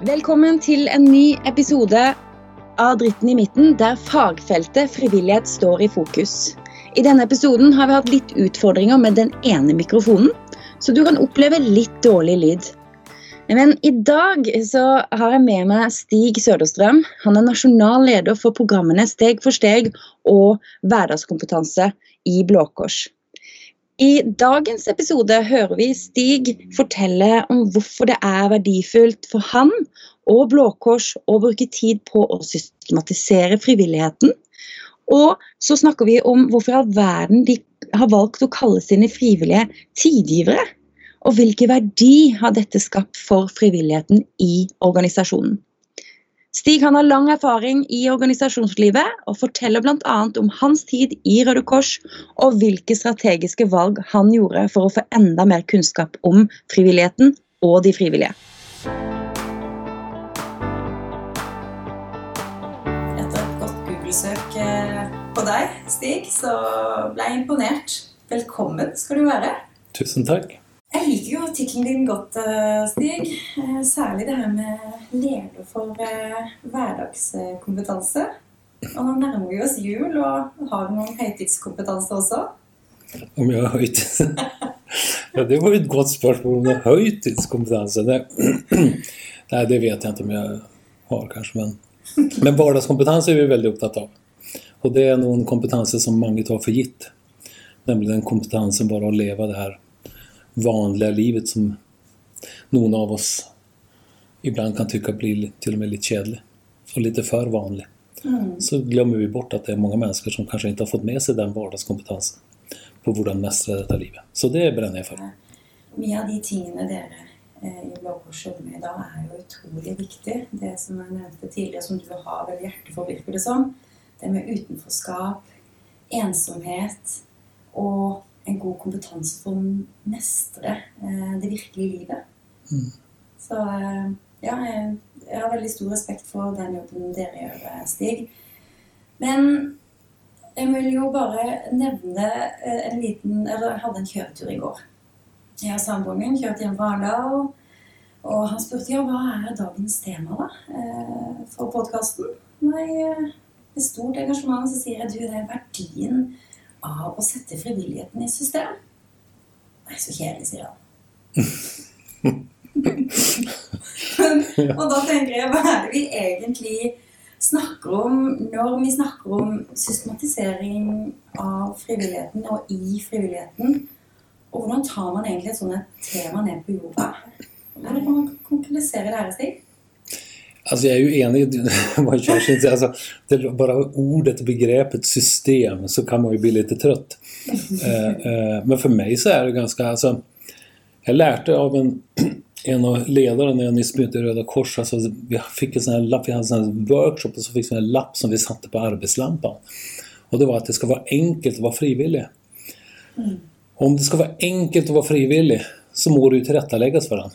Velkommen til en ny episode av Dritten i midten, der fagfeltet frivillighet står i fokus. I denne episoden har vi hatt litt utfordringer med den ene mikrofonen, så du kan oppleve litt dårlig lyd. Men i dag så har jeg med meg Stig Söderström. Han er nasjonal leder for programmene Steg for steg og Hverdagskompetanse i Blå Kors. I dagens episode hører vi Stig fortelle om hvorfor det er verdifullt for han og Blå Kors å bruke tid på å systematisere frivilligheten. Og så snakker vi om hvorfor i all verden de har valgt å kalle sine frivillige tidgivere. Og hvilken verdi har dette skapt for frivilligheten i organisasjonen. Stig han har lang erfaring i organisasjonslivet og forteller bl.a. om hans tid i Røde Kors og hvilke strategiske valg han gjorde for å få enda mer kunnskap om frivilligheten og de frivillige. Etter et godt Google-søk eh, på deg, Stig, så ble jeg imponert. Velkommen skal du være. Tusen takk. Jeg liker jo tittelen din godt, eh, Stig. Eh, Særlig det her med leder for eh, hverdagskompetanse. Og nå nærmer vi oss jul, og har du noen høytidskompetanse også? Om jeg har høytids... ja, det var jo et godt spørsmål om jeg har høytidskompetanse. Det... Nei, det vet jeg ikke om jeg har, kanskje. Men, men hverdagskompetanse er vi veldig opptatt av. Og det er noen kompetanse som mange tar for gitt. Nemlig den kompetansen bare å leve det her vanliga livet som noen av oss ibland kan tycka blir til og med litt kjedelig. Og litt for vanlig. Mm. Så glemmer vi bort at det er mange mennesker som kanskje ikke har fått med seg den hverdagskompetansen på hvordan mestre dette livet. Så det brenner jeg for. Mye av de tingene dere i Blå Kors jobber med i dag, er jo utrolig viktig. Det som jeg nevnte tidligere, som du har veldig hjerte for, virker det som. Det med utenforskap, ensomhet og en god kompetanse for å mestre eh, det virkelige livet. Mm. Så eh, ja, jeg, jeg har veldig stor respekt for den jobben dere gjør, eh, Stig. Men jeg vil jo bare nevne en liten Eller jeg hadde en kjøretur i går. Jeg og samboeren min kjørte hjem fra Arendal. Og han spurte ja, hva er dagens tema da, for podkasten. Nei, med stort engasjement så sier jeg du, det er verdien av å sette frivilligheten i system. Nei, så kjedelig, sier han. og da tenker jeg, hva er det vi egentlig snakker om når vi snakker om systematisering av frivilligheten og i frivilligheten? Og hvordan tar man egentlig et sånt tema ned på jorda? Hvordan kan man konkretisere det her, Stig? Alltså jag är ju enig med Kerstin. Alltså, bara ordet, begreppet system så kan man ju bli lite trött. Eh, eh, men för mig så är det ganska... Alltså, jag lärde av en, en av ledarna när jag nyss bytte i Röda Kors. Alltså, vi fick en sån här lapp, vi hade en sån här workshop och så fick vi en lapp som vi satte på arbetslampan. Och det var att det ska vara enkelt att vara frivillig. Mm. Om det ska vara enkelt att vara frivillig så må ju tillrättaläggas för den.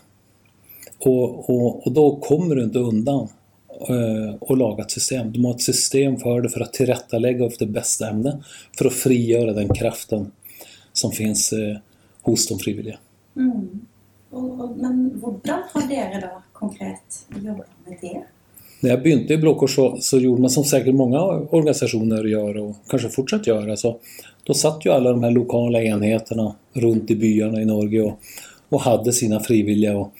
Och, och, och då kommer du inte undan eh, och laga ett system. Du måste ha ett system för det för att tillrättalägga efter bästa ämne. För att frigöra den kraften som finns eh, hos de frivilliga. Mm. Og, og, men hvordan har dere da konkret jobba med det? När jag började i Blå Kors så, så gjorde man som säkert många organisationer gör och kanske fortsatt göra. Alltså, då satt ju alla de här lokala enheterna runt i byarna i Norge och, och hade sina frivilliga och,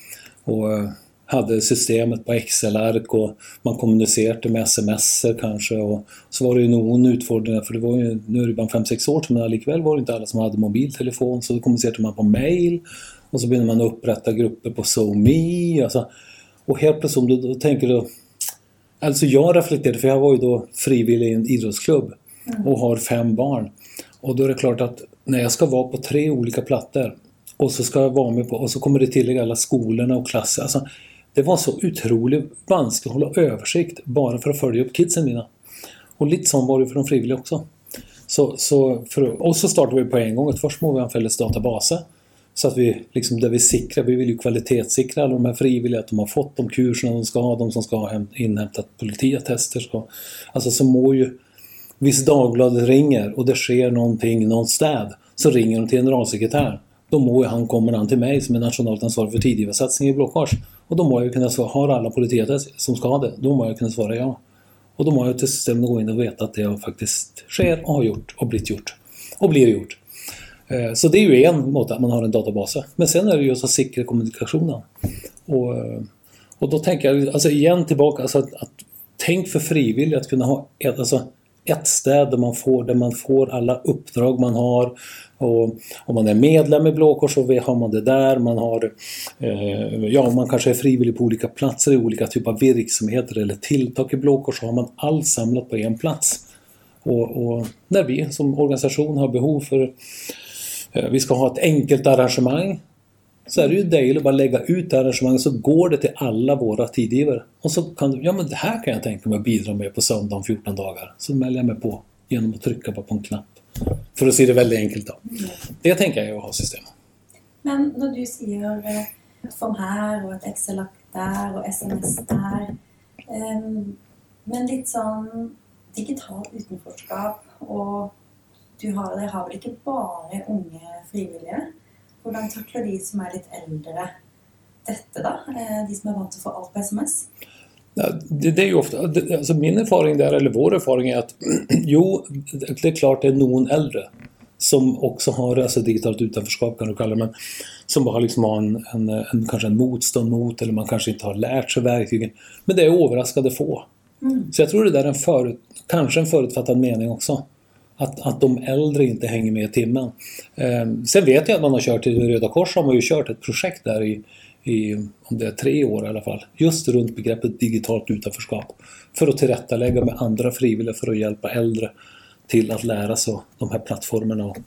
och eh, hade systemet på Excel-ark och man kommunicerade med sms kanske. Och så var det ju någon utfordring, för det var ju, nu är det bara 5-6 år sedan, men likväl var det inte alla som hade mobiltelefon, så då kommunicerade man på mail och så började man upprätta grupper på SoMe. Alltså, och helt plötsligt, då, då tänker du... Alltså jag reflekterade, för jag var ju då frivillig i en idrottsklubb och har fem barn. Och då är det klart att när jag ska vara på tre olika plattor och så ska jag vara med på, och så kommer det tillägga alla skolorna och klasser. Alltså, det var så otroligt vanskligt att hålla översikt bara för att följa upp kidsen mina. Och lite sån var det för de frivilliga också. Så, så för, och så startade vi på en gång först må vi en fälles. Så att vi, liksom, där vi sikrar, vi vill ju kvalitetssikra alla de här frivilliga, att de har fått de kurserna de ska ha, de som ska ha inhämtat politiattester. Så, alltså så må ju, Visst Dagbladet ringer och det sker någonting, någon städ, så ringer de till generalsekreteraren. Då må ju han, kommer han till mig som är nationellt ansvarig för tidgivarsatsning i Blåkors. Och då må jag kunna svara, har alla politiker som ska ha det? Då må jag kunna svara ja. Och då må jag till systemet gå in och veta att det faktiskt sker och har gjort och blivit gjort. Och blir gjort. Eh, så det är ju en måte att man har en databas. Men sen är det ju att säkra kommunikationen. Och, och då tänker jag, alltså igen tillbaka, alltså att, att tänk för frivilligt att kunna ha ett, alltså ett ställe där man, får, där man får alla uppdrag man har. Och om man är medlem i Blåkors så har man det där. Man, har, eh, ja, man kanske är frivillig på olika platser i olika typer av verksamheter eller tilltag i Blåkors så har man allt samlat på en plats. Och, och när vi som organisation har behov för eh, vi ska ha ett enkelt arrangemang så är det ju dejligt att bara lägga ut det arrangemanget så går det till alla våra tidgivare. Och så kan du, ja men det här kan jag tänka mig att bidra med på söndag om 14 dagar. Så mäler jag mig på genom att trycka på en knapp. För att se det väldigt enkelt då. Det tänker jag är att ha system. Men när du säger ett eh, form här och ett Excel-lapp där och sms där. Ehm, men lite sån digitalt utanförskap och du har, det har väl inte bara unga frivilliga? Hvordan takler de som er litt eldre dette, da? Eh, de som är vant til å få alt på sms? Det, det, är ju ofta, det, alltså min erfaring där, eller vår erfaring är att jo, det är klart det är någon äldre som också har alltså digitalt utanförskap kan du kalla det, men som bara liksom har en, en, en, kanske en motstånd mot eller man kanske inte har lärt sig verktygen. Men det är överraskande få. Mm. Så jag tror det där är en förut, kanske en förutfattad mening också. Att, att de äldre inte hänger med i timmen. Eh, sen vet jag att man har kört i Röda Korset har man ju kört ett projekt där i, i, om det är tre år i alla fall, just runt begreppet digitalt utanförskap. För att tillrättalägga med andra frivilliga för att hjälpa äldre till att lära sig de här plattformarna och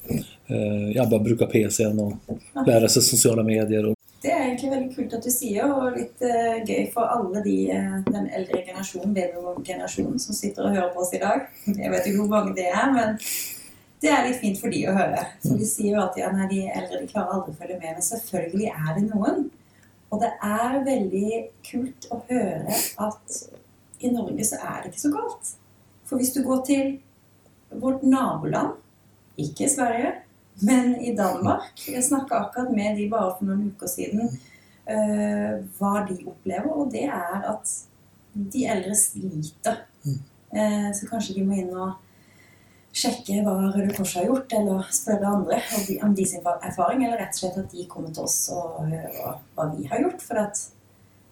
eh, ja, bara bruka PCn och lära sig sociala medier och det er egentlig veldig kult at du sier, og litt uh, gøy for alle de, uh, den eldre generasjonen, babygenerasjonen, som sitter og hører på oss i dag. Jeg vet ikke hvor mange det er, men det er litt fint for de å høre. For de sier jo alltid at ja, de eldre de klarer aldri å følge med, men selvfølgelig er det noen. Og det er veldig kult å høre at i Norge så er det ikke så galt. For hvis du går til vårt naboland, ikke Sverige men i Danmark Jeg snakka akkurat med de bare for noen uker siden uh, hva de opplever, og det er at de eldre sliter. Uh, så kanskje de må inn og sjekke hva Røde Kors har gjort, eller spørre andre om de sin erfaring, eller rett og slett at de kommer til oss og hører hva vi har gjort. For at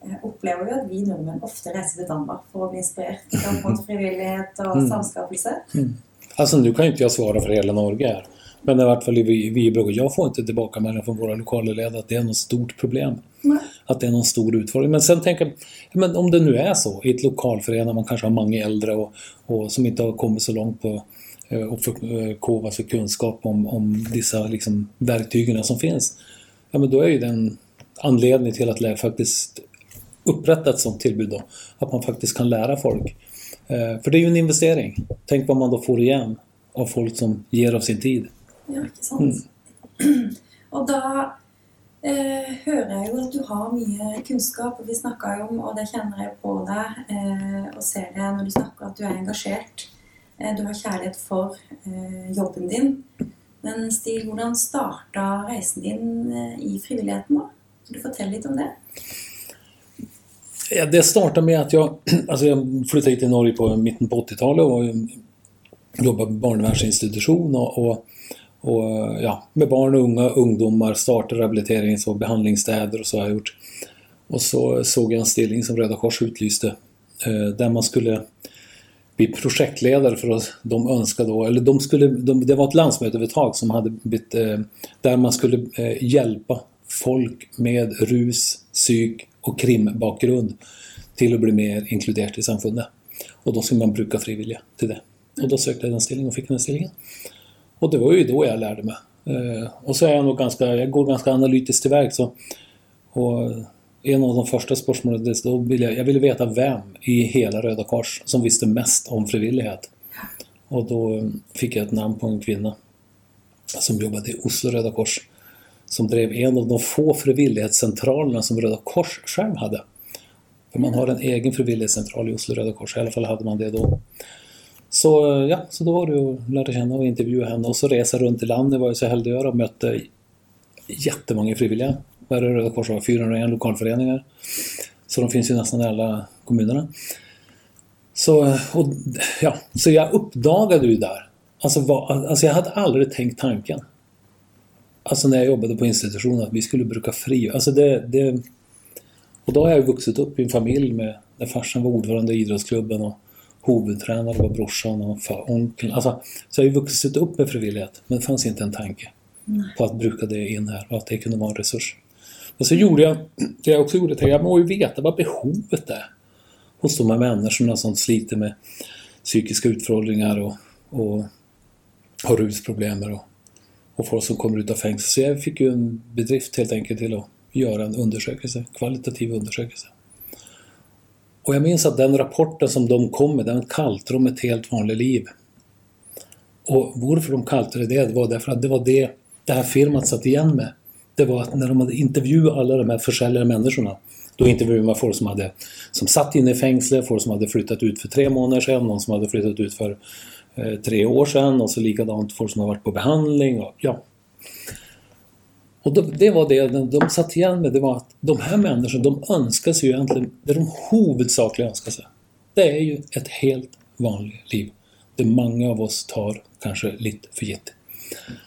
jeg opplever jo at vi nordmenn ofte reiser till Danmark för att bli inspirert av frivillighet och mm. samskapelse. Mm. Alltså nu kan ju inte jag svara för hela Norge här. Men i vart fall i Brugge, jag får inte tillbaka från våra lokalledare att det är något stort problem. Nej. Att det är någon stor utfordring. Men sen tänker jag, men om det nu är så i ett lokalförening, man kanske har många äldre och, och som inte har kommit så långt på eh, och förkova sig kunskap om, om dessa liksom, verktygen som finns. Ja, men då är ju den anledning till att faktiskt upprätta ett sådant tillbud då. Att man faktiskt kan lära folk. Eh, för det är ju en investering. Tänk vad man då får igen av folk som ger av sin tid. Ja, ikke sant. Mm. og da eh, hører jeg jo at du har mye kunnskap, og vi snakka jo om, og det kjenner jeg på deg, eh, og ser det når du snakker, at du er engasjert. Eh, du har kjærlighet for eh, jobben din. Men Stig, hvordan starta reisen din eh, i frivilligheten? da? Kan du fortelle litt om det? Ja, det startade med att jag, alltså jag flyttade hit till Norge på mitten på 80-talet och jobbade på barnvårdsinstitution och, och och, eh, ja, med barn och unga, ungdomar, starta rehabiliterings och behandlingsstäder och så har jag gjort. Och så såg jag en stilling som Röda Kors utlyste eh, där man skulle bli projektledare för att de önskade då, eller de skulle, de, det var ett landsmöteövertag som hade blivit, eh, där man skulle hjälpa folk med rus, psyk och krimbakgrund till att bli mer inkluderat i samfundet. Och då skulle man bruka frivilliga till det. Och då sökte jag den stillingen och fick den stillingen. Och det var ju då jag lärde mig. Eh, och så är jag nog ganska, jag går ganska analytiskt tillväg så. Och en av de första spörsmålen, då ville jag, jag ville veta vem i hela Röda Kors som visste mest om frivillighet. Och då mm, fick jag ett namn på en kvinna som jobbade i Oslo Röda Kors som drev en av de få frivillighetscentralerna som Röda Kors själv hade. För man har en egen frivillighetscentral i Oslo Röda Kors, i alla fall hade man det då. Så ja, så då var det att lära känna och intervjua henne och så resa runt i landet var jag så heldig att göra och mötte jättemånga frivilliga. Vad är det Röda Korset har? 401 lokalföreningar. Så de finns ju nästan i alla kommunerna. Så, och, ja, så jag uppdagade ju där. Alltså, vad, alltså jag hade aldrig tänkt tanken. Alltså när jag jobbade på institutionen att vi skulle bruka fri. Alltså det, det, och då har jag vuxit upp i en familj med, där farsan var ordförande i idrottsklubben och huvudtränare var brorsan och onkeln. Alltså, så jag har ju vuxit upp med frivillighet, men det fanns inte en tanke Nej. på att bruka det in här och att det kunde vara en resurs. Men så gjorde jag, det jag också gjorde, tänkte jag må ju veta vad behovet är hos de här människorna som sliter med psykiska utfrågningar och, och har rusproblem och, och folk som kommer ut av fängelse. Så jag fick ju en bedrift helt enkelt till att göra en undersökelse, kvalitativ undersökelse. Och jag minns att den rapporten som de kom med, den kallade om ett helt vanligt liv. Och varför de kallade det det var därför att det var det det här firman satt igen med. Det var att när de hade intervjuat alla de här försäljare människorna då intervjuade man folk som, hade, som satt inne i fängsle, folk som hade flyttat ut för tre månader sedan, någon som hade flyttat ut för eh, tre år sedan och så likadant folk som har varit på behandling. Och, ja och de, det var det de satt igen med, det var att de här människorna, de önskar sig ju egentligen, det de huvudsakligen önskar sig, det är ju ett helt vanligt liv. Det många av oss tar kanske lite för givet.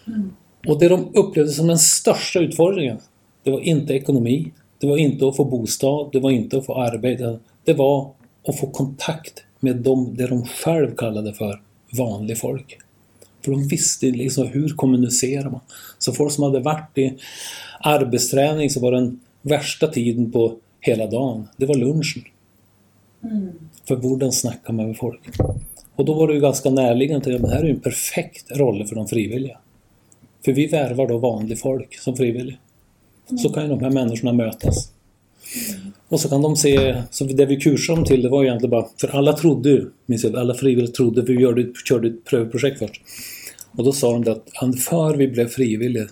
Mm. Och det de upplevde som den största utfordringen, det var inte ekonomi, det var inte att få bostad, det var inte att få arbete. Det var att få kontakt med dem, det de själv kallade för vanligt folk. För de visste liksom hur kommunicerar man. Så folk som hade varit i arbetsträning så var den värsta tiden på hela dagen, det var lunchen. Mm. För borden snackar man med folk. Och då var det ju ganska närliggande att det här är en perfekt roll för de frivilliga. För vi värvar då vanlig folk som frivilliga. Så kan ju de här människorna mötas. Och så kan de se, så det vi kursade dem till det var egentligen bara, för alla trodde ju, minns jag, alla frivilliga trodde, vi gjorde, körde ett prövprojekt först. Och då sa de det att för vi blev frivilliga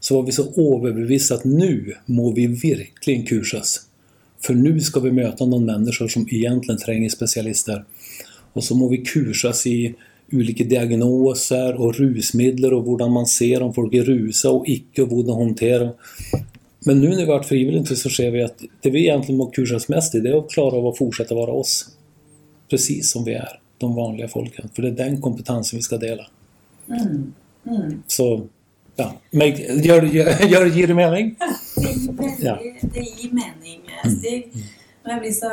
så var vi så överbevisade att nu må vi verkligen kursas. För nu ska vi möta någon människa som egentligen tränger specialister. Och så må vi kursas i olika diagnoser och rusmedel och hur man ser om folk är rusa och icke och hur de hanterar. Men nu när vi varit frivilligt så ser vi att det vi egentligen må kursas mest i det är att klara av att fortsätta vara oss. Precis som vi är, de vanliga folken. För det är den kompetensen vi ska dela. Mm. Mm. Så, ja. Men, gör, gör, gör, ger det mening? Ja. det ger mening. Stig. Mm. Jag blir, så,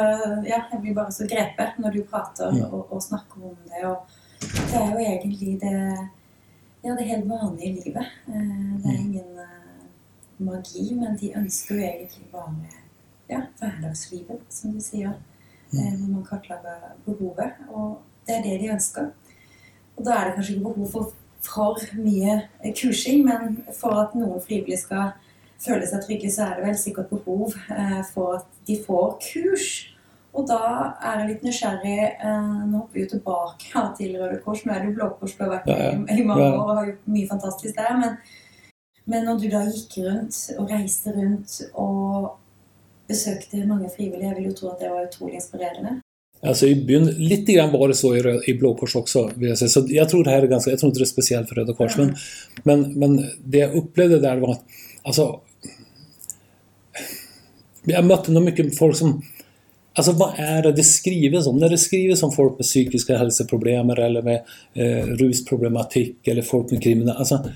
ja, jag blir bara så grepet när du pratar och, och snackar om det. Och det är ju egentligen det, ja, det helt vanliga livet. Eh, det är mm. ingen magi, men de ønsker jo egentlig bare ja, hverdagslivet, som du sier. Mm. Eh, når man kartlegger behovet. Og det er det de ønsker. Og da er det kanskje ikke behov for for mye kursing, men for at noen frivillige skal føle seg trygge, så er det vel sikkert behov eh, for at de får kurs. Og da er jeg litt nysgjerrig eh, Nå hopper vi jo tilbake til Røde Kors. Nå er det jo Blå Kors du har vært med i mange år og har gjort mye fantastisk der. men men när du då gick runt och reste runt och besökte många frivilliga, jag vill ju tro att det var otroligt inspirerande. Alltså i byn, lite grann var det så i, i Blå Kors också. Vill jag, säga. Så jag tror det här är ganska, jag tror inte det är speciellt för Röda Kors. Mm. Men, men, men det jag upplevde där var att, alltså... Jag mötte nog mycket folk som... Alltså vad är det det skrivs om? När det skrivs om folk med psykiska hälsoproblem eller med eh, rusproblematik eller folk med kriminalitet. Alltså,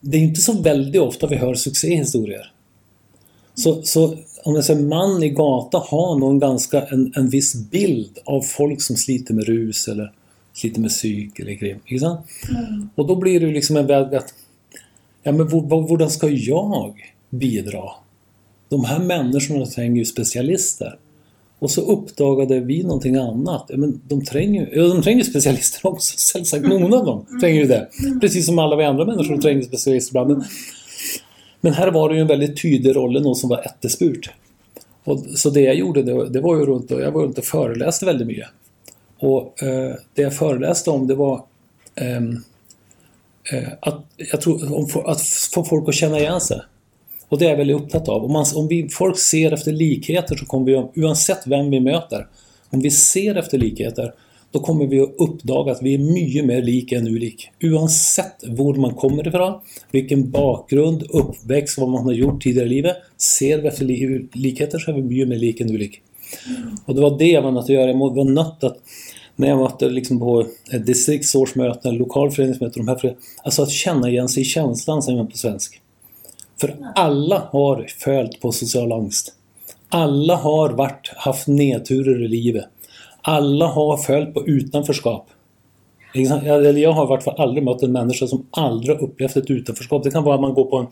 det är inte så väldigt ofta vi hör succéhistorier. Så, så om jag säger man i gata har någon ganska en, en viss bild av folk som sliter med rus eller sliter med psyk eller krim. Mm. Och då blir det liksom en väg att ja men hur ska jag bidra? De här människorna tränger ju specialister. Och så uppdagade vi någonting annat. Men de tränger ju de tränger specialister också, självsagt. Många av dem mm. tränger ju det. Precis som alla vi andra människor tränger specialister ibland. Men, men här var det ju en väldigt tydlig roll, någon som var ättespurt. Och, så det jag gjorde, det, det var ju runt och, jag var runt och föreläste väldigt mycket. Och eh, det jag föreläste om det var ehm, eh, att, jag tror, om, att få folk att känna igen sig. Och det är jag väldigt upptatt av. Om, man, om vi, folk ser efter likheter så kommer vi, oavsett vem vi möter, om vi ser efter likheter, då kommer vi att uppdaga att vi är mycket mer lika än ulik. Oavsett var man kommer ifrån, vilken bakgrund, uppväxt, vad man har gjort tidigare i livet. Ser vi efter likheter så är vi mycket mer lika än ulik. Och det var det jag var nött att göra. Jag var nött att när jag var liksom på distriktsårsmöten, lokalföreningsmöten, de här alltså att känna igen sig i känslan, säger man på svensk. För alla har följt på social ångest. Alla har varit, haft nedturer i livet. Alla har följt på utanförskap. Jag har i vart fall aldrig mött en människa som aldrig upplevt ett utanförskap. Det kan vara att man går på en,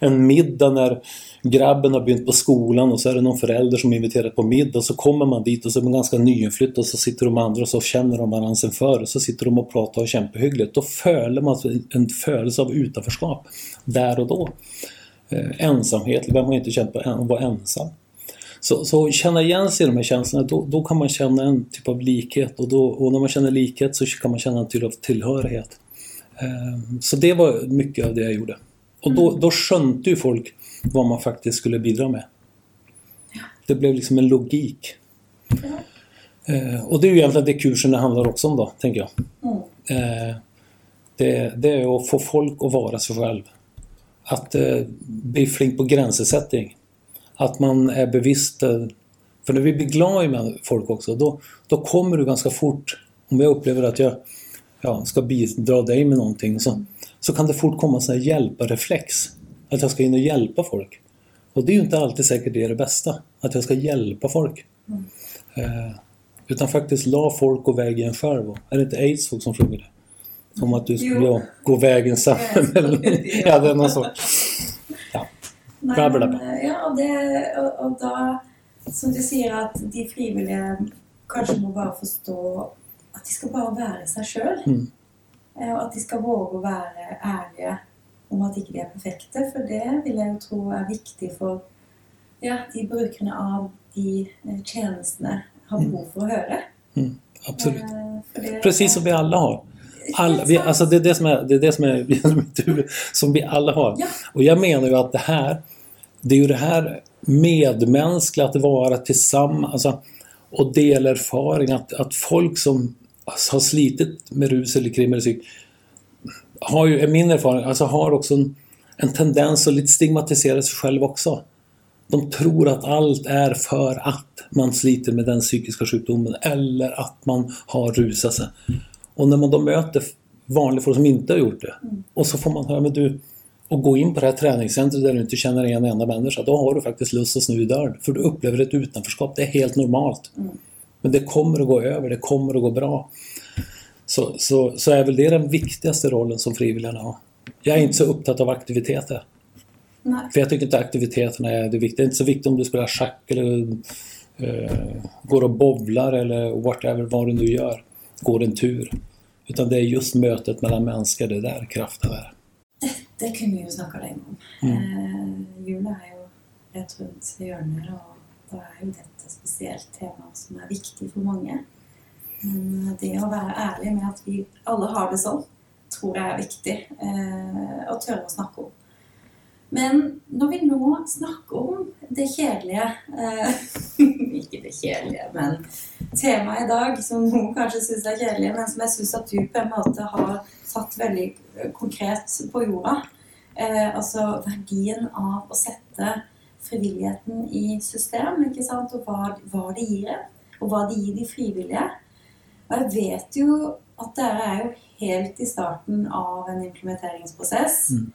en middag när grabben har begynt på skolan och så är det någon förälder som inviterar på middag och så kommer man dit och så är man ganska nyinflyttad och så sitter de andra och så känner de varandra sen förr och så sitter de och pratar och kämpehyggligt. Då följer man en födelse av utanförskap där och då. Eh, ensamhet, vem har inte känt på att vara ensam? Så, så känna igen sig i de här känslorna, då, då kan man känna en typ av likhet och, då, och när man känner likhet så kan man känna en typ av tillhörighet. Eh, så det var mycket av det jag gjorde. Och då, då skönte ju folk vad man faktiskt skulle bidra med. Det blev liksom en logik. Eh, och det är ju egentligen det kursen handlar också om då, tänker jag. Mm. Eh, det, det, är att få folk att vara sig själv. Att eh, bli flink på gränssättning. Att man är bevisst. Eh, för när vi blir glada med folk också, då, då kommer du ganska fort, om jag upplever att jag ja, ska bidra dig med någonting, så, så kan det fort komma en hjälpareflex. Att jag ska in och hjälpa folk. Och det är ju inte alltid säkert det är det bästa, att jag ska hjälpa folk. Mm. Eh, utan faktiskt la folk gå vägen själv. Är det inte folk som sjunger det? Om att du ska ja, gå vägen samman Ja, det är någon sort. Ja. Men, ja, det, och, och då, som du säger att de frivilliga kanske må bara förstå att de ska bara vara sig själva. Mm. Eh, och att de ska våga vara ärliga om at ikke de er perfekte. For det vil jeg jo tro er viktig for ja, de brukerne av de eh, tjänsterna har mm. behov för att höra. Mm, absolut. Det, Precis som vi alla har. Alla, vi, alltså det är det som är, det är, det som, är som vi alla har. Ja. Och jag menar ju att det här, det är ju det här medmänskliga, att vara tillsammans alltså, och dela erfaring. Att, att folk som har slitit med rus eller krim eller psyk har ju, min erfarenhet, alltså har också en, en tendens att lite stigmatisera sig själv också. De tror att allt är för att man sliter med den psykiska sjukdomen eller att man har rusat sig. Och när man då möter vanliga folk som inte har gjort det och så får man höra, men du, och gå in på det här träningscentret där du inte känner en enda människa, då har du faktiskt lust att snu i dörren. För du upplever ett utanförskap, det är helt normalt. Mm. Men det kommer att gå över, det kommer att gå bra så, så, så är väl det den viktigaste rollen som frivilliga har. Jag är inte så upptatt av aktiviteter. Nej. För jag tycker inte aktiviteterna är det viktiga. Det är inte så viktigt om du spelar schack eller uh, går och bowlar eller whatever, vad du nu gör. Går en tur. Utan det är just mötet mellan människor, det är där kraften är. Det, det kan vi ju snacka länge om. Mm. Uh, jula är ju rätt runt hörnet och då är ju ett speciellt tema som är viktigt för många. Men det att vara ärlig med att vi alla har det så, tror jag är viktigt eh, att tørre å snakke om. Men når vi nå snakker om det kjedelige eh, Ikke det kjedelige, men temaet idag som noen kanske syns är kjedelig, men som jag syns att du på en måte har satt väldigt konkret på jorda. Eh, altså verdien av att sätta frivilligheten i system, ikke sant? og hva, hva det ger en, og hva det ger de frivilliga. Og jeg vet jo at dere er jo helt i starten av en implementeringsprosess mm.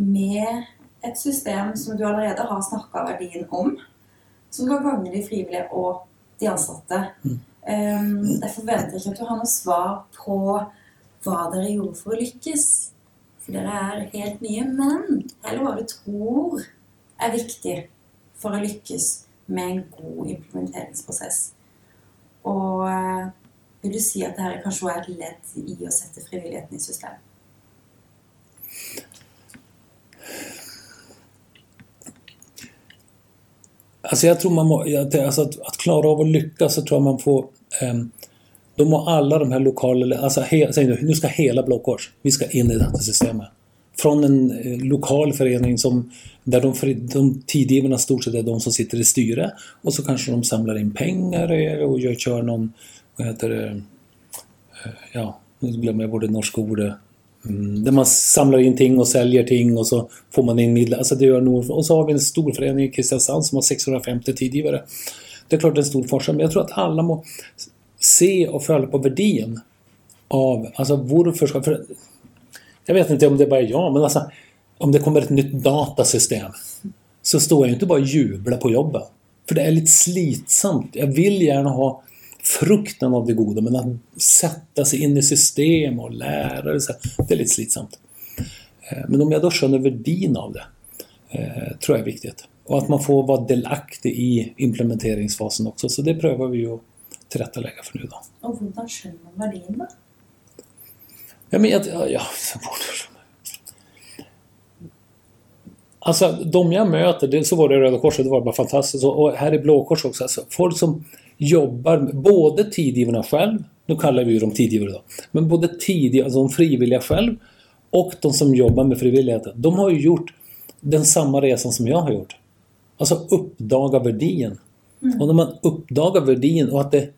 med et system som du allerede har snakka verdien om, som skal gagne de frivillige og de ansatte. Mm. Um, jeg forventer ikke at du har noe svar på hva dere gjorde for å lykkes. For dere er helt nye. Men heller hva du tror er viktig for å lykkes med en god implementeringsprosess. Og vill du si att det här kanske är ett led i att sätta frivilligheten i system? Alltså jag tror man må, alltså att, att, klara av att lyckas så tror jag man får eh, Då må alla de här lokala, alltså he, säg nu, nu ska hela Blåkors, vi ska in i detta systemet. Från en eh, lokal förening som, där de, de tidgivarna stort sett är de som sitter i styre och så kanske de samlar in pengar eh, och gör, kör någon vad heter det, eh, ja, nu glömmer jag både norska ordet. Mm, där man samlar in ting och säljer ting och så får man in medel. Alltså det gör nog, och så har vi en stor förening i Kristiansand som har 650 tidgivare. Det är klart det är en stor forskare, men jag tror att alla må se och följa på värdien av, alltså varför ska... För, jag vet inte om det bara är jag, men alltså om det kommer ett nytt datasystem så står jag ju inte bara och jublar på jobbet. För det är lite slitsamt. Jag vill gärna ha frukten av det goda, men att sätta sig in i system och lära sig, det är lite slitsamt. Eh, men om jag då skönjer värdin av det, eh, tror jag är viktigt. Och att man får vara delaktig i implementeringsfasen också, så det prövar vi ju att tillrättalägga för nu då. Och hur skönjer man värdin då? Ja, men jag, ja, ja. Alltså de jag möter, det, så var det Röda Korset, det var bara fantastiskt. Och här i Blå Kors också, alltså, folk som jobbar, både tidgivarna själv, nu kallar vi ju dem tidgivare då, men både tidgivare, alltså de frivilliga själv och de som jobbar med frivilligheten, de har ju gjort den samma resan som jag har gjort. Alltså uppdaga värdien. Mm. Och när man uppdagar värdien och att det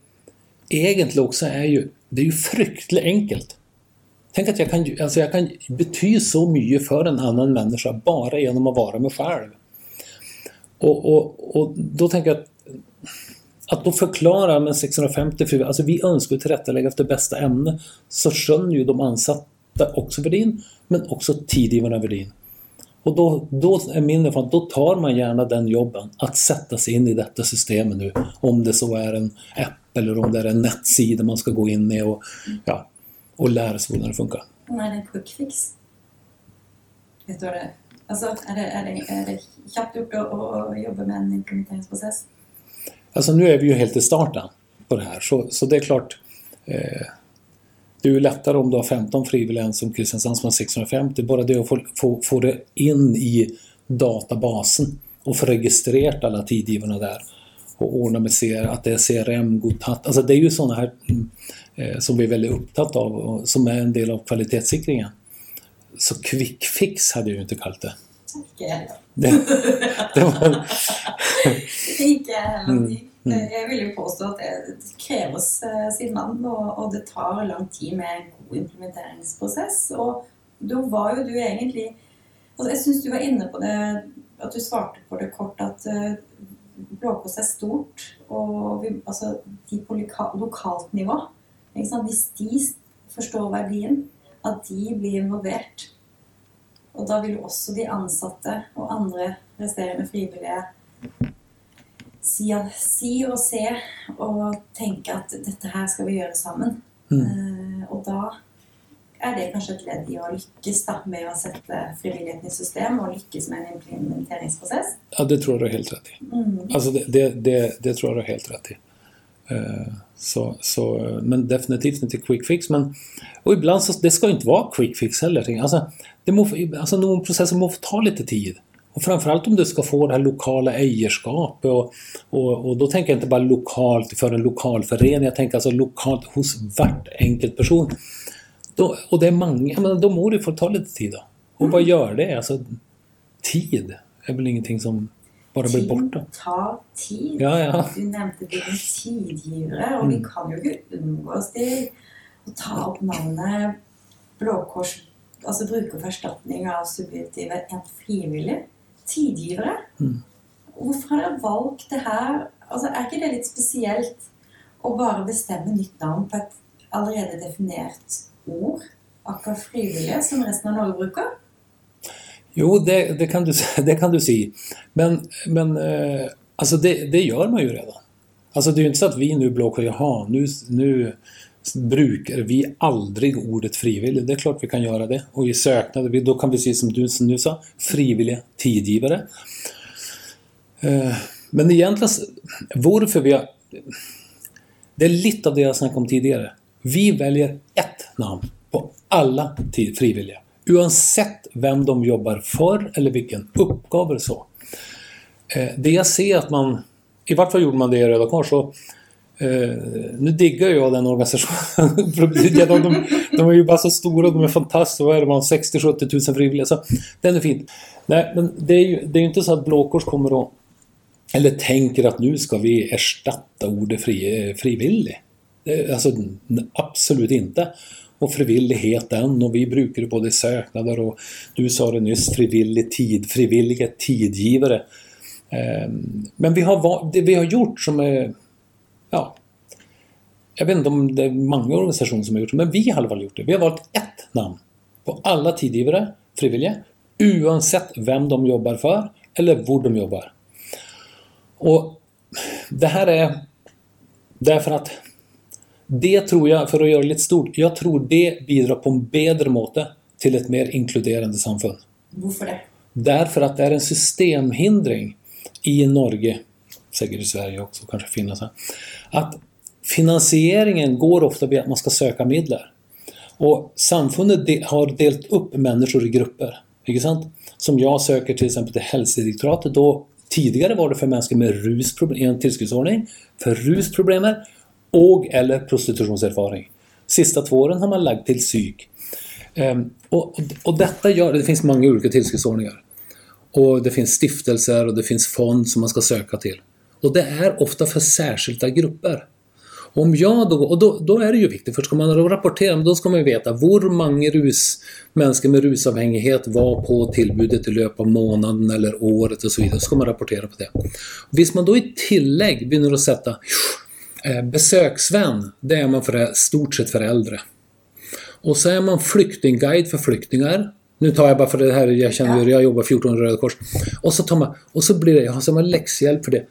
egentligen också är ju, det är ju fruktansvärt enkelt. Tänk att jag kan, alltså jag kan betyda så mycket för en annan människa bara genom att vara mig själv. Och, och, och då tänker jag att, att då förklara med 650 frivilliga, alltså vi önskar tillrättalägga efter bästa ämne, så skönjer ju de ansatta också värdin, men också tidgivarna värdin. Och då, då är min erfarenhet, då tar man gärna den jobben, att sätta sig in i detta systemet nu. Om det så är en app eller om det är en nettsida man ska gå in i och ja, och lära sig hur det funkar. Är det är en quick fix. Vet du vad det är? Alltså, är det, är det, är det knappt gjort att jobba med en implementeringsprocess? Alltså nu är vi ju helt i starten på det här, så, så det är klart eh, det är ju lättare om du har 15 frivilliga än som Kristiansand som har 650. Bara det att få, få, få det in i databasen och få registrerat alla tidgivarna där och ordna med CR, att det är CRM-godtatt. Alltså det är ju sådana här eh, som vi är väldigt upptatt av och som är en del av kvalitetssäkringen. Så quick fix hade jag ju inte kallat det. Okay det, det var... Inte heller. Mm. Jag vill ju påstå att det krävs eh, sin och, och det tar lång tid med god implementeringsprocess. Och då var ju du egentligen, alltså jag syns du var inne på det, att du svarade på det kort att uh, Blåkors är stort och vi, alltså, de på loka, lokalt nivå Liksom, hvis de forstår verdien, at de blir involvert. Og da vil jo også de ansatte og andre resterende frivillige si, si og se og tenke at dette her skal vi gjøre sammen. Mm. Uh, og da er det kanskje et ledd i å lykkes da, med å sette frivilligheten i system og lykkes med en implementeringsprocess? Ja, det tror jag du har helt rätt i. Mm. Alltså det, det, det, det, tror jag du har helt rätt i. Uh, så, så, men definitivt inte quick fix. Men, och ibland så, det ska inte vara quick fix heller. Alltså, det må, alltså någon process måste ta lite tid. Och framförallt om du ska få det här lokala ägarskapet. Och, och, och, då tänker jag inte bara lokalt för en lokalförening, jag tänker alltså lokalt hos vart enkelt person. Då, och det är många, men då må det få ta lite tid då. Och vad gör det? Alltså, tid är väl ingenting som bara blir borta. tar tid. Ja, ja. Du nämnde dine tidgivere, og mm. vi kan jo ikke unngå oss til å ta opp navnet Blå Kors, altså brukerforerstatning av subjektive en frivillig. Tidgivere. Mm. Hvorfor har dere valgt det her? Altså, er ikke det litt spesielt å bare bestemme nytt navn på et allerede definert ord? Akkurat frivillige, som resten av Norge bruker? Jo, det, det, kan, du, det kan du säga. Men, men eh, alltså det, det, gör man ju redan. Alltså det är ju inte så att vi nu blockar, jaha, nu, nu brukar vi aldrig ordet frivillig. Det är klart vi kan göra det. Och i söknader, då kan vi se som du nu sa, frivilliga tidgivare. Eh, men egentligen, varför vi har... Det är lite av det jag snackade om tidigare. Vi väljer ett namn på alla frivilliga. Oavsett vem de jobbar för eller vilken uppgave så. Eh, det jag ser att man, i vart fall gjorde man det i Röda Kors, och, eh, nu diggar jag den organisationen. de, de, de, är ju bara så stora, de är fantastiska. Vad är det, man 60-70 tusen frivilliga. Så den är fin. Nej, men det är ju det är inte så att Blåkors kommer att eller tänker att nu ska vi ersätta ordet fri, eh, frivillig. frivillig. Alltså absolut inte och frivilligheten och vi brukar både söknader och du sa det nyss, frivillig tid, frivilliga tidgivare. Ehm, men vi har, det vi har gjort som är... Ja, jag vet inte om det är många organisationer som har gjort det, men vi har i alla fall gjort det. Vi har valt ett namn på alla tidgivare, frivilliga, oavsett vem de jobbar för eller var de jobbar. Och det här är därför att det tror jag, för att göra det lite stort, jag tror det bidrar på en bättre måte till ett mer inkluderande samfund. Varför det? Därför att det är en systemhindring i Norge, säkert i Sverige också, kanske finnas här, att finansieringen går ofta via att man ska söka medel. Och samfundet har delat upp människor i grupper. Inte sant? Som jag söker till exempel till hälsodirektoratet då Tidigare var det för människor med rusproblem, en tillskottsordning, för rusproblemer och eller prostitutionserfarenhet. Sista två åren har man lagt till psyk. Ehm, och, och, detta gör, det finns många olika tillskottsordningar. Och det finns stiftelser och det finns fond som man ska söka till. Och det är ofta för särskilda grupper. Om jag då, och då, då är det ju viktigt, för ska man rapportera, då ska man veta hur många rus, människor med rusavhängighet var på tillbudet i löp av månaden eller året och så vidare. Så ska man rapportera på det. Visst man då i tillägg börjar att sätta besöksvän, det är man för stort sett för äldre. Och så är man flyktingguide för flyktingar. Nu tar jag bara för det här, jag känner ju, jag jobbar 14 Röda Kors. Och så tar man, och så blir det, jag har läxhjälp för det.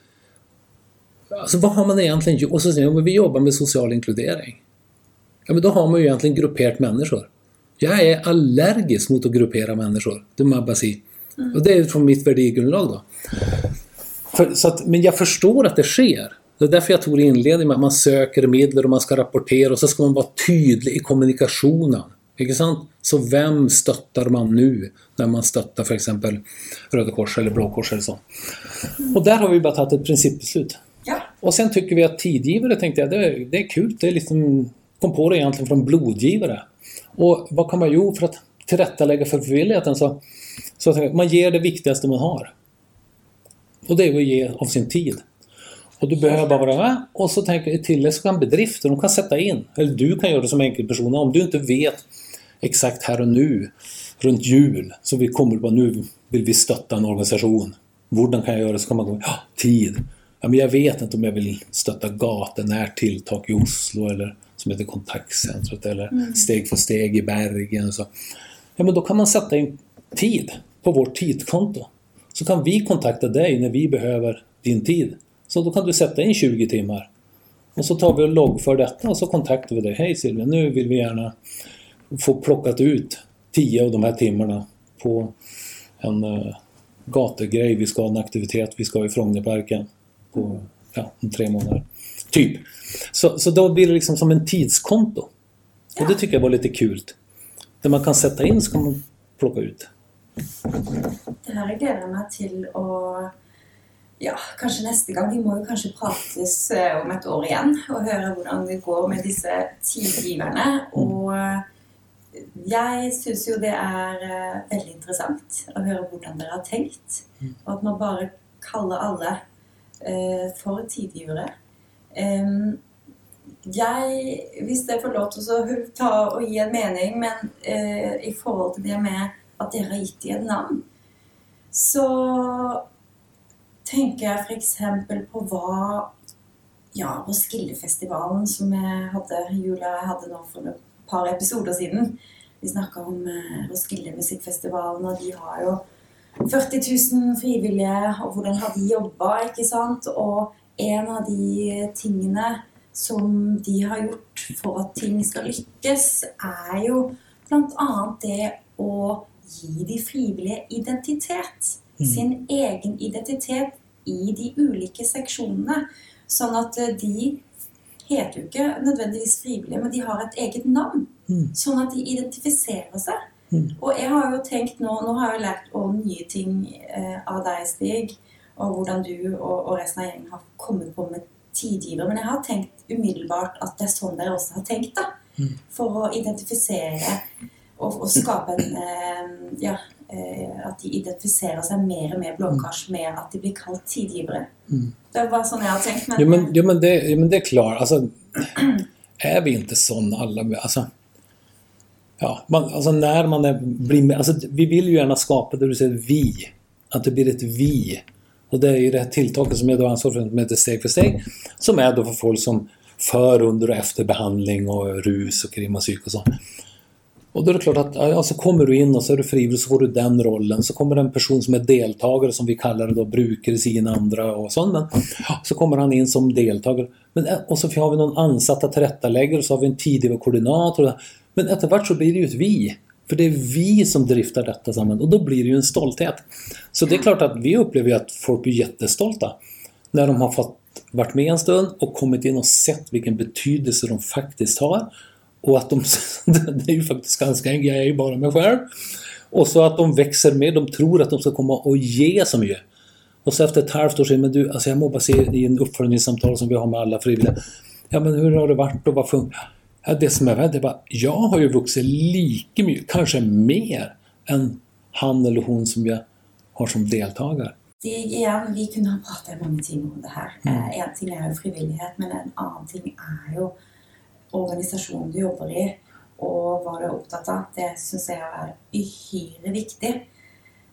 Alltså vad har man egentligen gjort? Och så säger man vi jobbar med social inkludering. Ja men då har man ju egentligen grupperat människor. Jag är allergisk mot att gruppera människor. Det säga. Mm. Och det är från mitt värdegrundlag då. För, så att, men jag förstår att det sker. Det är därför jag tog inledningen med att man söker medel och man ska rapportera och så ska man vara tydlig i kommunikationen. Inte sant? Så vem stöttar man nu när man stöttar för exempel Röda Kors eller Blå Kors eller så. Och där har vi bara tagit ett principbeslut. Ja. Och sen tycker vi att tidgivare tänkte jag, det, det är kul. Det är liksom, kom på det egentligen från blodgivare. Och vad kan man göra för att tillrättalägga för förvilligheten? Så, så man ger det viktigaste man har. Och det är att ge av sin tid. Och du behöver bara vara med och så tänker jag till så kan bedrifter, de kan sätta in. Eller du kan göra det som enkelperson. Om du inte vet exakt här och nu, runt jul, så vi kommer på nu vill vi stötta en organisation. Hur kan jag göra? Så kan man gå, ja, tid ja, men jag vet inte om jag vill stötta gatunärt tilltak i Oslo eller som heter Kontaktcentret eller mm. Steg för steg i Bergen. Så. Ja, men då kan man sätta in tid på vårt tidkonto. Så kan vi kontakta dig när vi behöver din tid. Så då kan du sätta in 20 timmar. Och så tar vi och loggför detta och så kontaktar vi dig. Hej Silvia, nu vill vi gärna få plockat ut 10 av de här timmarna på en uh, gategrej. Vi ska ha en aktivitet, vi ska i Frognerparken på ja, tre månader. Typ. Så, så då blir det liksom som en tidskonto. Och det tycker jag var lite kul. Där man kan sätta in så kan man plocka ut. Det här är grejerna till att ja, kanske nästa gång. Vi måste kanske pratas eh, om ett år igen och höra hur det går med dessa tidgivarna. Mm. Och jag syns ju det är eh, väldigt intressant att höra hur ni har tänkt. Mm. Och att man bara kallar alla Eh, for tidligere. Jeg, hvis jeg får lov til å ta og gi en mening, men eh, i forhold til det med at dere har gitt dem et navn, så tenker jeg f.eks. på hva ja, Roskildefestivalen, som jeg hadde, Jula hadde nå for et par episoder siden. Vi snakka om eh, Roskilde Musikkfestivalen, og de har jo 40 000 frivillige, og hvordan har de jobba? ikke sant? Og en av de tingene som de har gjort for at ting skal lykkes, er jo bl.a. det å gi de frivillige identitet. Mm. Sin egen identitet i de ulike seksjonene. Sånn at de heter jo ikke nødvendigvis frivillige, men de har et eget navn. Mm. Sånn at de identifiserer seg. Mm. Og jeg har jo tenkt nå Nå har jeg lært om nye ting eh, av deg, Stig, og hvordan du og, og, resten av gjengen har kommet på med tidgivere. Men jeg har tenkt umiddelbart at det er sånn dere også har tenkt, da. Mm. For å identifisere og, og skape en eh, Ja, eh, at de identifiserer seg mer og mer blåkars med at de blir kalt tidgivere. Mm. Det var sånn jeg har tenkt. Men, jo, men, jo, men, det, jo, men det är klart. Alltså, är vi inte sån alla? Alltså, Ja, man, alltså när man är, blir med, alltså vi vill ju gärna skapa det du säger vi. Att det blir ett vi. Och det är ju det här tilltaget som jag då ansvarar för, som heter Steg för steg, som är då för folk som för, under och efter behandling och rus och krim och psyk och så. Och då är det klart att ja, så kommer du in och så är du frivillig så får du den rollen. Så kommer en person som är deltagare som vi kallar det då, brukare sin andra och sånt. Men, så kommer han in som deltagare. Men, eh, och så har vi någon ansatta att tillrättalägga och så har vi en tidigare koordinator. Men eftervart så blir det ju ett vi. För det är vi som driftar detta samman och då blir det ju en stolthet. Så det är klart att vi upplever ju att folk blir jättestolta när de har fått varit med en stund och kommit in och sett vilken betydelse de faktiskt har. Och att de, det är ju faktiskt ganska jag är ju bara mig själv. Och så att de växer med, de tror att de ska komma och ge så mycket. Och så efter ett halvt år säger men du, alltså jag må bara se i en uppföljningssamtal som vi har med alla frivilliga. Ja men hur har det varit och vad funkar? Ja, det som är värd är bara, jag har ju vuxit lika mycket, kanske mer, än han eller hon som jag har som deltagare. Det, igen, vi kunne ha pratet mange timer om det her. Mm. Eh, En ting jo frivillighet, men en annen ting er jo organisasjonen du jobber i, og hva du er opptatt av. Det syns jeg er uhyre viktig.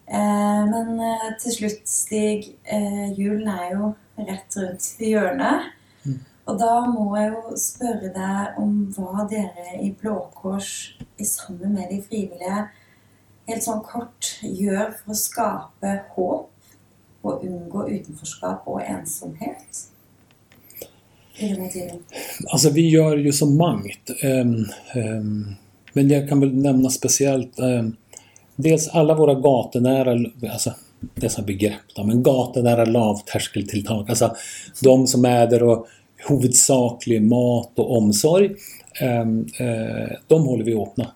Eh, Men eh, til slutt, Stig, eh, julen er jo rett rundt hjørnet. Mm. Og da må jeg jo spørre deg om hva dere i Blå Kors sammen med de frivillige helt sånn kort gjør for å skape håp og unngå utenforskap og ensomhet hela tiden. Alltså vi gör ju så mangt. Um, um, men jag kan väl nämna speciellt um, dels alla våra gatunära, alltså det är sådana begrepp då, men gatunära lavtärskeltilltag. Alltså de som är där och huvudsaklig mat och omsorg. eh, de håller vi öppna.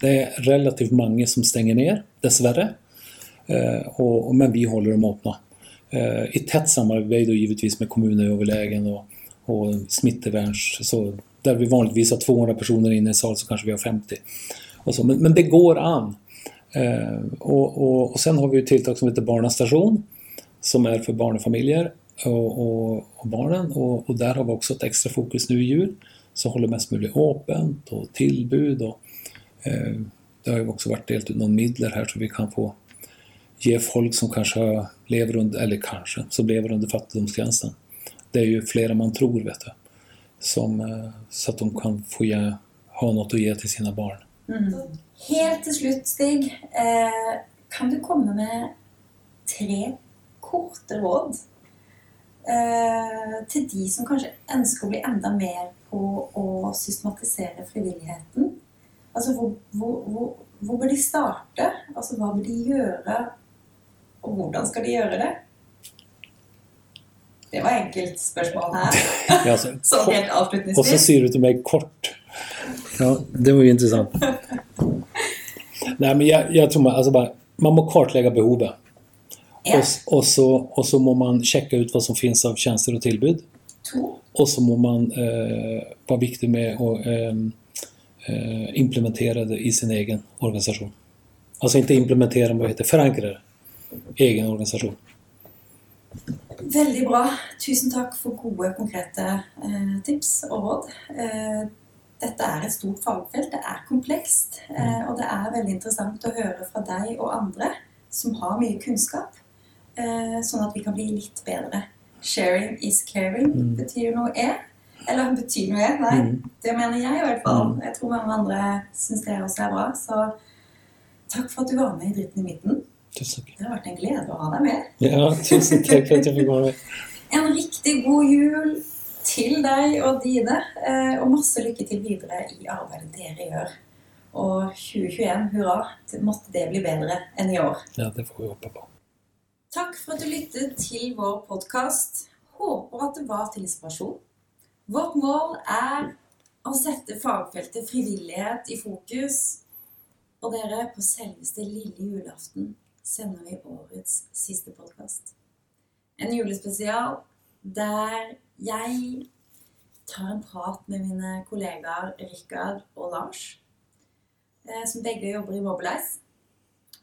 Det är relativt många som stänger ner, dessvärre. Eh, och, och, men vi håller dem öppna. Eh, I tätt samarbete givetvis med kommunöverlägen och, och smittevärns... Så där vi vanligtvis har 200 personer inne i en sal så kanske vi har 50. Och så, men, men det går an. Eh, och, och, och sen har vi ett tilltag som heter Barnastation som är för barnfamiljer och, och, och barnen och, och där har vi också ett extra fokus nu i jul. som håller mest möjligt öppet och tillbud och eh, det har ju också varit delt ut någon midler här så vi kan få ge folk som kanske lever under, eller kanske, som lever under fattigdomsgränsen. Det är ju fler än man tror vet du. Som, eh, så att de kan få ge, ha något att ge till sina barn. Helt til slutt, Stig, eh, kan du komme med tre korte råd eh, til de som kanskje ønsker å bli enda mer på å systematisere frivilligheten? Altså, hvor, hvor, hvor, hvor bør de starte? Altså, hva bør de gjøre? Og hvordan skal de gjøre det? Det var enkelt spørsmål her. Ja, så, Sånn helt och så avslutningsvis. ser du till mig kort. Ja, det var ju intressant. Nej, men jag, jag tror man, alltså bara, man må kartlägga behovet. Ja. Och, och, så, och så må man checka ut vad som finns av tjänster och tillbud. To. Och så må man eh, vara viktig med att ehm, eh, implementera det i sin egen organisation. Alltså inte implementera, men vad heter förankra det. Egen organisation. Veldig bra. Tusen takk for gode, konkrete eh, tips og råd. Eh, dette er et stort fagfelt. Det er komplekst. Eh, og det er veldig interessant å høre fra deg og andre som har mye kunnskap, eh, sånn at vi kan bli litt bedre. Sharing is caring Mm. betyr noe er. Eller betyr noe er. Nei, Mm. det mener jeg i hvert fall. Mm. Jeg tror mange andre syns det også er bra. Så takk for at du var med i Dritten i midten. Tusen tack. Det har vært en glede å ha deg med. Ja, tusen tack för att jag fick vara med. En riktig god jul til deg og dine, eh, og masse lykke til videre i arbeidet dere gjør. Og 2021, hurra, det måtte det bli bedre enn i år. Ja, det får vi hoppa på. Takk for at du lyttet til vår podkast. Håper at det var til inspirasjon. Vårt mål er å sette fagfeltet frivillighet i fokus. Og dere, på selveste lille julaften sender vi årets siste podkast. En julespesial der jeg tar en prat med mine kollegaer Rikard og Lars, eh, som begge jobber i Mobilize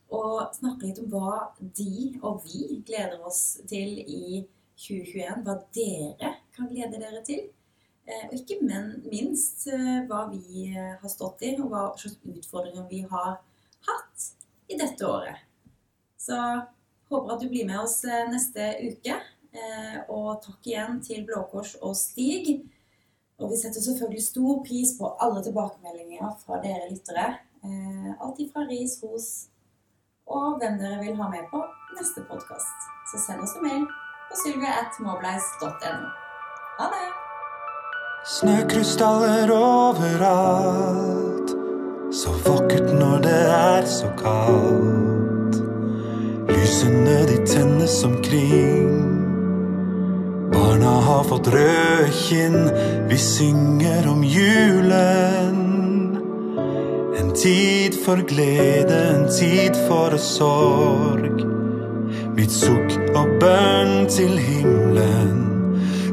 og snakke litt om hva de og vi gleder oss til i 2021. Hva dere kan glede dere til. Eh, och Og ikke minst eh, vad hva vi har stått i, og hva slags utfordringer vi har hatt i dette året. Så håper at du blir med oss nästa neste uke. tack og takk igjen til Blå Kors og Stig. Og vi setter selvfølgelig stor pris på alle tilbakemeldinger fra dere lyttere. Allt alt ifra ris, ros og hvem dere vil ha med på neste podkast. Så send oss en mail på sylvia.moblice.no. Ha det! Snøkrystaller overalt. Så vakkert når det er så kaldt. Lysene de tennes omkring. Barna har fått røde kinn. Vi synger om julen. En tid for glede, en tid for sorg. Mitt sukk og bønn til himmelen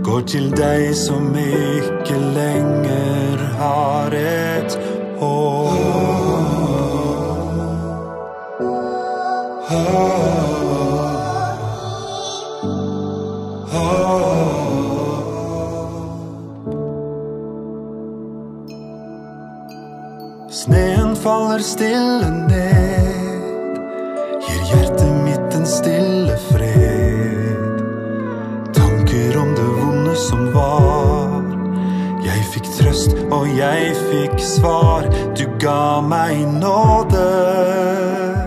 går til deg som ikke lenger har et håp. Sneen faller stille ned, gir hjertet mitt en stille fred. Tanker om det vonde som var. Jeg fikk trøst, og jeg fikk svar. Du ga meg nåde.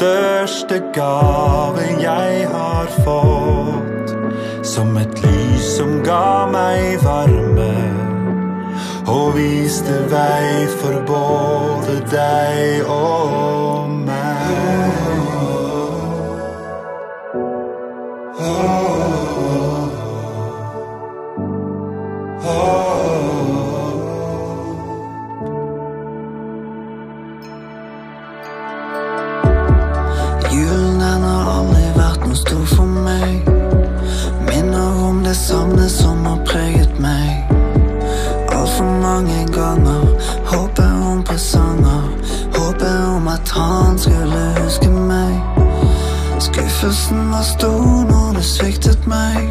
Största største jag jeg har fått. Som et lys som ga meg varme. Og viste vei for både deg og meg. Oh. my